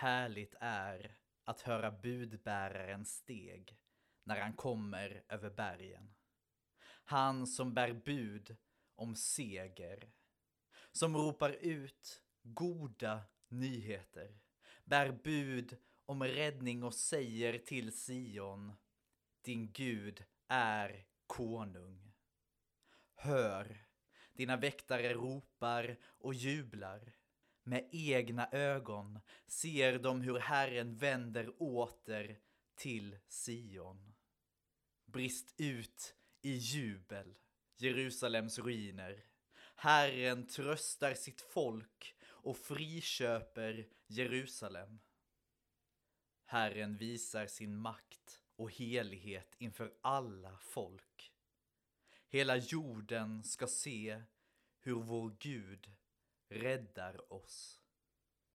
Härligt är att höra budbärarens steg när han kommer över bergen. Han som bär bud om seger, som ropar ut goda nyheter, bär bud om räddning och säger till Sion, din Gud är konung. Hör, dina väktare ropar och jublar. Med egna ögon ser de hur Herren vänder åter till Sion. Brist ut i jubel, Jerusalems ruiner. Herren tröstar sitt folk och friköper Jerusalem. Herren visar sin makt och helighet inför alla folk. Hela jorden ska se hur vår Gud räddar oss.